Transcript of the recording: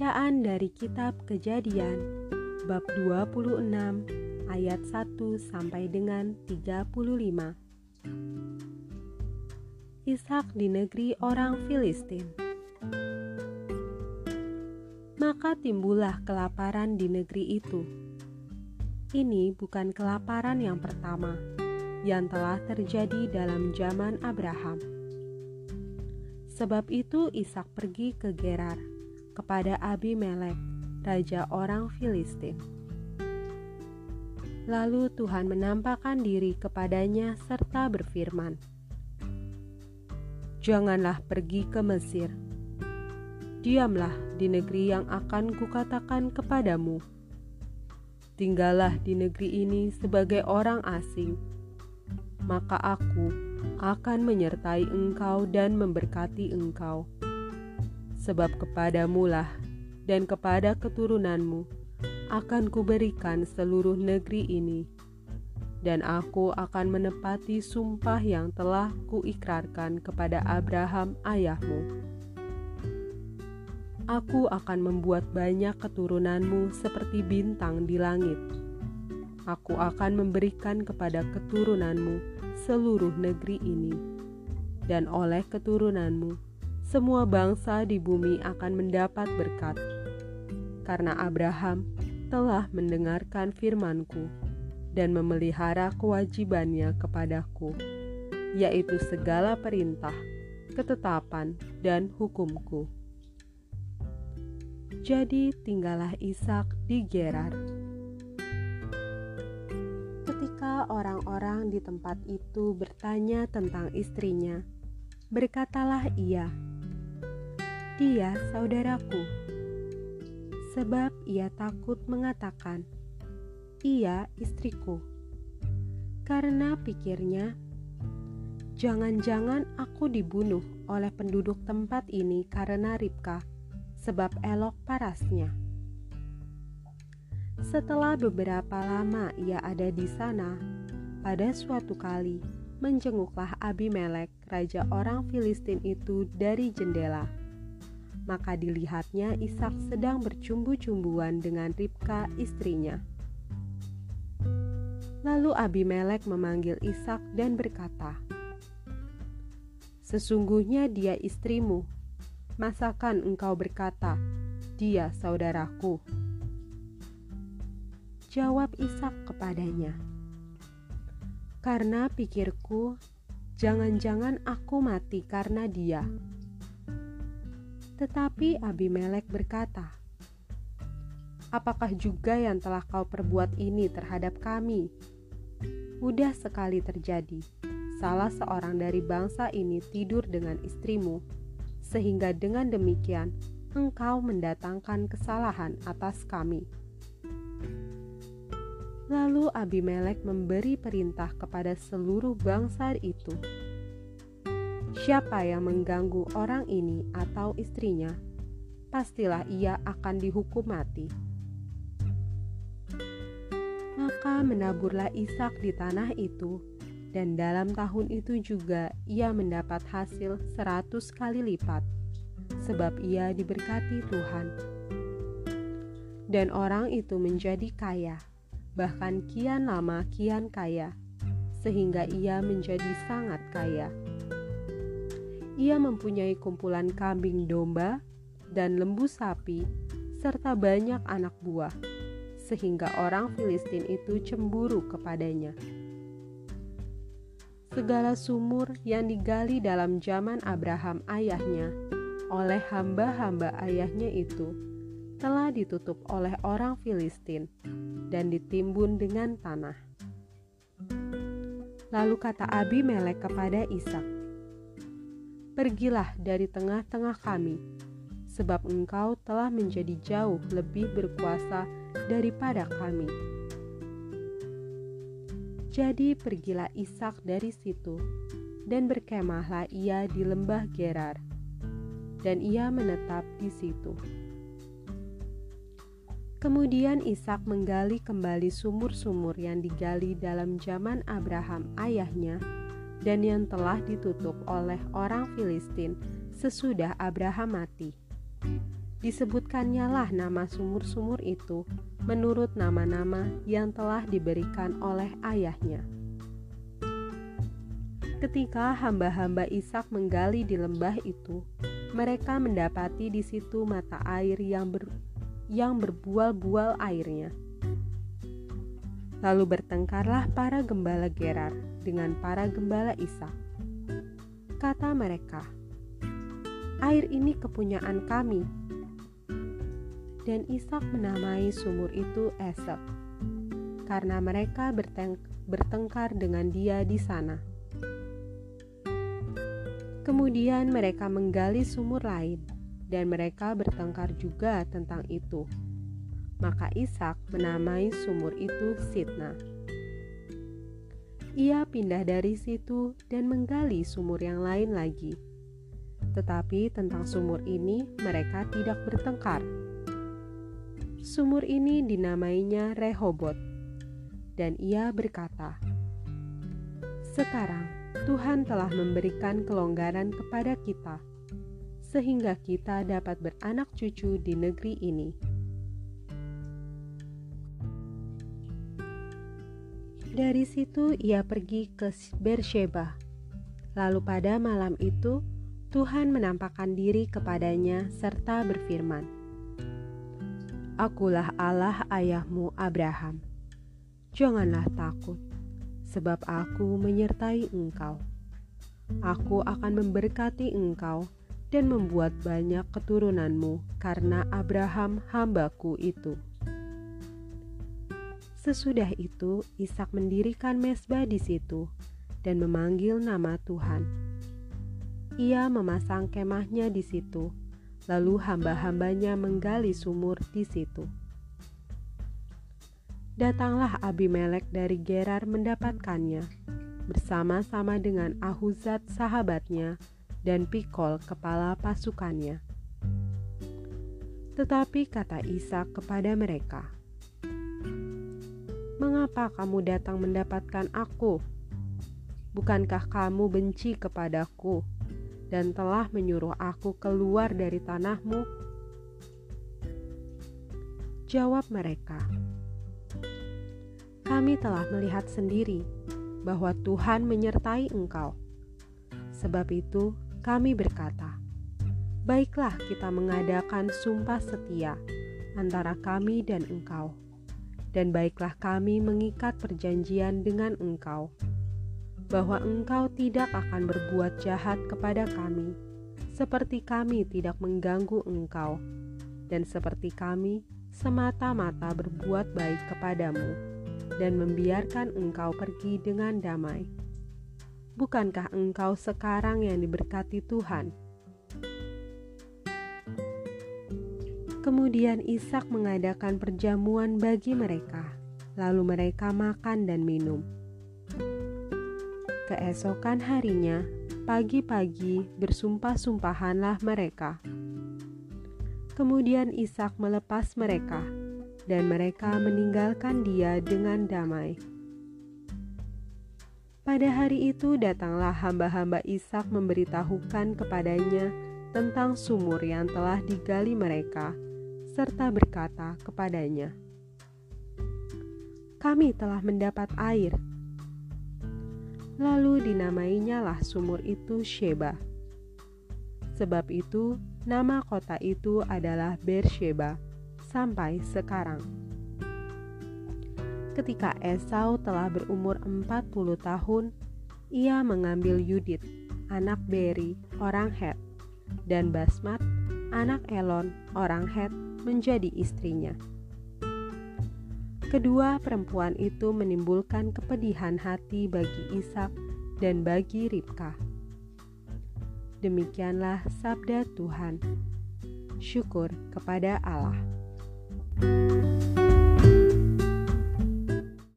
Bacaan dari kitab Kejadian bab 26 ayat 1 sampai dengan 35. Ishak di negeri orang Filistin. Maka timbullah kelaparan di negeri itu. Ini bukan kelaparan yang pertama yang telah terjadi dalam zaman Abraham. Sebab itu Ishak pergi ke Gerar kepada Abimelek, raja orang Filistin. Lalu Tuhan menampakkan diri kepadanya serta berfirman, "Janganlah pergi ke Mesir. Diamlah di negeri yang akan kukatakan kepadamu. Tinggallah di negeri ini sebagai orang asing, maka Aku akan menyertai engkau dan memberkati engkau." Sebab kepadamulah dan kepada keturunanmu akan kuberikan seluruh negeri ini, dan aku akan menepati sumpah yang telah kuikrarkan kepada Abraham ayahmu. Aku akan membuat banyak keturunanmu seperti bintang di langit. Aku akan memberikan kepada keturunanmu seluruh negeri ini, dan oleh keturunanmu semua bangsa di bumi akan mendapat berkat, karena Abraham telah mendengarkan firmanku dan memelihara kewajibannya kepadaku, yaitu segala perintah, ketetapan, dan hukumku. Jadi tinggallah Ishak di Gerar. Ketika orang-orang di tempat itu bertanya tentang istrinya, berkatalah ia, dia saudaraku. Sebab ia takut mengatakan, "Ia istriku." Karena pikirnya, jangan-jangan aku dibunuh oleh penduduk tempat ini karena Ribka, sebab elok parasnya. Setelah beberapa lama ia ada di sana, pada suatu kali menjenguklah Abimelek, raja orang Filistin itu dari jendela maka dilihatnya Ishak sedang bercumbu-cumbuan dengan Ribka istrinya. Lalu Abimelek memanggil Ishak dan berkata, Sesungguhnya dia istrimu, masakan engkau berkata, dia saudaraku? Jawab Ishak kepadanya, Karena pikirku, jangan-jangan aku mati karena dia. Tetapi Abimelek berkata, "Apakah juga yang telah kau perbuat ini terhadap kami? Mudah sekali terjadi, salah seorang dari bangsa ini tidur dengan istrimu, sehingga dengan demikian engkau mendatangkan kesalahan atas kami." Lalu Abimelek memberi perintah kepada seluruh bangsa itu Siapa yang mengganggu orang ini atau istrinya, pastilah ia akan dihukum mati. Maka menaburlah Ishak di tanah itu, dan dalam tahun itu juga ia mendapat hasil seratus kali lipat, sebab ia diberkati Tuhan. Dan orang itu menjadi kaya, bahkan kian lama kian kaya, sehingga ia menjadi sangat kaya ia mempunyai kumpulan kambing domba dan lembu sapi, serta banyak anak buah, sehingga orang Filistin itu cemburu kepadanya. Segala sumur yang digali dalam zaman Abraham ayahnya oleh hamba-hamba ayahnya itu telah ditutup oleh orang Filistin dan ditimbun dengan tanah. Lalu kata Abimelek kepada Ishak, Pergilah dari tengah-tengah kami, sebab engkau telah menjadi jauh lebih berkuasa daripada kami. Jadi pergilah Ishak dari situ, dan berkemahlah ia di lembah Gerar, dan ia menetap di situ. Kemudian Ishak menggali kembali sumur-sumur yang digali dalam zaman Abraham ayahnya dan yang telah ditutup oleh orang Filistin sesudah Abraham mati. disebutkannya lah nama sumur-sumur itu menurut nama-nama yang telah diberikan oleh ayahnya. Ketika hamba-hamba Ishak menggali di lembah itu, mereka mendapati di situ mata air yang ber, yang berbual-bual airnya. Lalu bertengkarlah para gembala Gerar dengan para gembala Ishak. Kata mereka, "Air ini kepunyaan kami." Dan Ishak menamai sumur itu Esek, karena mereka bertengkar dengan dia di sana. Kemudian mereka menggali sumur lain, dan mereka bertengkar juga tentang itu. Maka Ishak menamai sumur itu Sitna. Ia pindah dari situ dan menggali sumur yang lain lagi. Tetapi tentang sumur ini mereka tidak bertengkar. Sumur ini dinamainya Rehobot, dan ia berkata, "Sekarang Tuhan telah memberikan kelonggaran kepada kita, sehingga kita dapat beranak cucu di negeri ini. Dari situ ia pergi ke Bersheba. Lalu pada malam itu Tuhan menampakkan diri kepadanya serta berfirman, Akulah Allah ayahmu Abraham. Janganlah takut sebab aku menyertai engkau. Aku akan memberkati engkau dan membuat banyak keturunanmu karena Abraham hambaku itu. Sesudah itu, Ishak mendirikan mesbah di situ dan memanggil nama Tuhan. Ia memasang kemahnya di situ, lalu hamba-hambanya menggali sumur di situ. Datanglah Abimelek dari Gerar mendapatkannya, bersama-sama dengan Ahuzat sahabatnya dan Pikol kepala pasukannya. Tetapi kata Ishak kepada mereka, Mengapa kamu datang mendapatkan aku? Bukankah kamu benci kepadaku dan telah menyuruh aku keluar dari tanahmu? Jawab mereka, kami telah melihat sendiri bahwa Tuhan menyertai engkau. Sebab itu, kami berkata, "Baiklah, kita mengadakan sumpah setia antara kami dan engkau, dan baiklah kami mengikat perjanjian dengan engkau, bahwa engkau tidak akan berbuat jahat kepada kami, seperti kami tidak mengganggu engkau, dan seperti kami semata-mata berbuat baik kepadamu." dan membiarkan engkau pergi dengan damai. Bukankah engkau sekarang yang diberkati Tuhan? Kemudian Ishak mengadakan perjamuan bagi mereka, lalu mereka makan dan minum. Keesokan harinya, pagi-pagi bersumpah-sumpahanlah mereka. Kemudian Ishak melepas mereka dan mereka meninggalkan dia dengan damai. Pada hari itu datanglah hamba-hamba Ishak memberitahukan kepadanya tentang sumur yang telah digali mereka, serta berkata kepadanya, "Kami telah mendapat air." Lalu dinamainya lah sumur itu Sheba. Sebab itu, nama kota itu adalah Beersheba sampai sekarang. Ketika Esau telah berumur 40 tahun, ia mengambil Yudit, anak Beri, orang Het, dan Basmat, anak Elon, orang Het, menjadi istrinya. Kedua perempuan itu menimbulkan kepedihan hati bagi Ishak dan bagi Ribka. Demikianlah sabda Tuhan. Syukur kepada Allah. Thank you